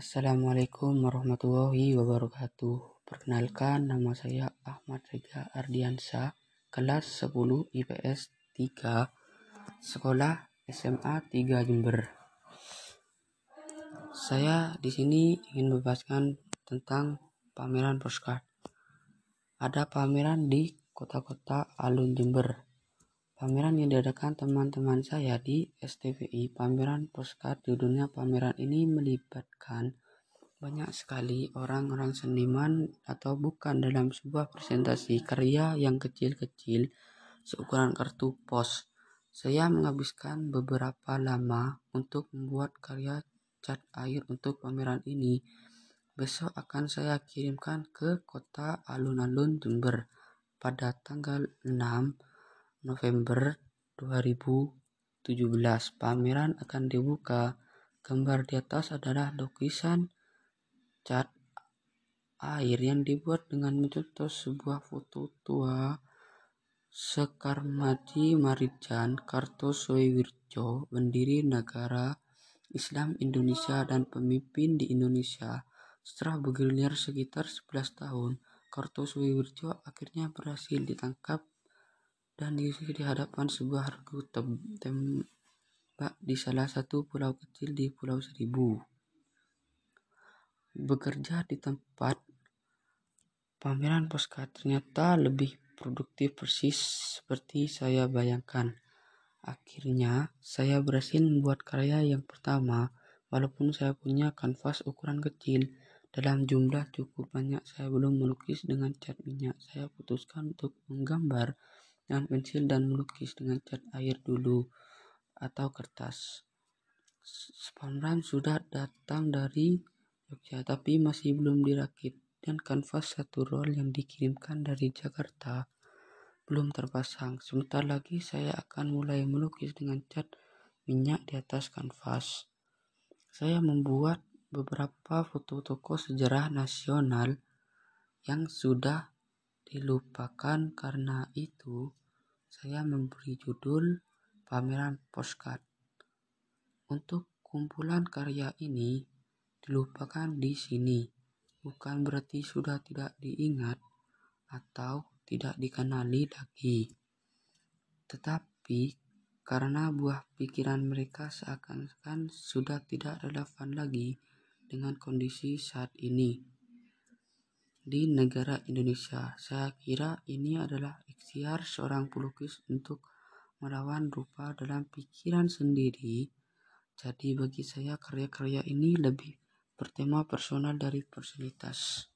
Assalamualaikum warahmatullahi wabarakatuh. Perkenalkan nama saya Ahmad Rega Ardiansa, kelas 10 IPS 3, sekolah SMA 3 Jember. Saya di sini ingin membahaskan tentang pameran postcard. Ada pameran di kota-kota alun Jember. Pameran yang diadakan teman-teman saya di STVI, pameran postcard di dunia pameran ini melibatkan banyak sekali orang-orang seniman atau bukan dalam sebuah presentasi karya yang kecil-kecil seukuran kartu pos. Saya menghabiskan beberapa lama untuk membuat karya cat air untuk pameran ini. Besok akan saya kirimkan ke kota alun-alun Jember pada tanggal 6 November 2017 pameran akan dibuka. Gambar di atas adalah lukisan cat air yang dibuat dengan mencontoh sebuah foto tua Sekar Madi Marijan Kartosoewirjo, pendiri negara Islam Indonesia dan pemimpin di Indonesia. Setelah bergelir sekitar 11 tahun, Kartosoewirjo akhirnya berhasil ditangkap dan diusir di hadapan sebuah regu tembak di salah satu pulau kecil di Pulau Seribu. Bekerja di tempat pameran postcard ternyata lebih produktif persis seperti saya bayangkan. Akhirnya, saya berhasil membuat karya yang pertama, walaupun saya punya kanvas ukuran kecil. Dalam jumlah cukup banyak, saya belum melukis dengan cat minyak. Saya putuskan untuk menggambar dengan pensil dan melukis dengan cat air dulu atau kertas. Spanduk sudah datang dari Jogja tapi masih belum dirakit dan kanvas satu roll yang dikirimkan dari Jakarta belum terpasang. Sebentar lagi saya akan mulai melukis dengan cat minyak di atas kanvas. Saya membuat beberapa foto tokoh sejarah nasional yang sudah dilupakan karena itu saya memberi judul pameran postcard. Untuk kumpulan karya ini dilupakan di sini bukan berarti sudah tidak diingat atau tidak dikenali lagi. Tetapi karena buah pikiran mereka seakan-akan sudah tidak relevan lagi dengan kondisi saat ini di negara Indonesia. Saya kira ini adalah ikhtiar seorang pelukis untuk melawan rupa dalam pikiran sendiri. Jadi bagi saya karya-karya ini lebih bertema personal dari personalitas.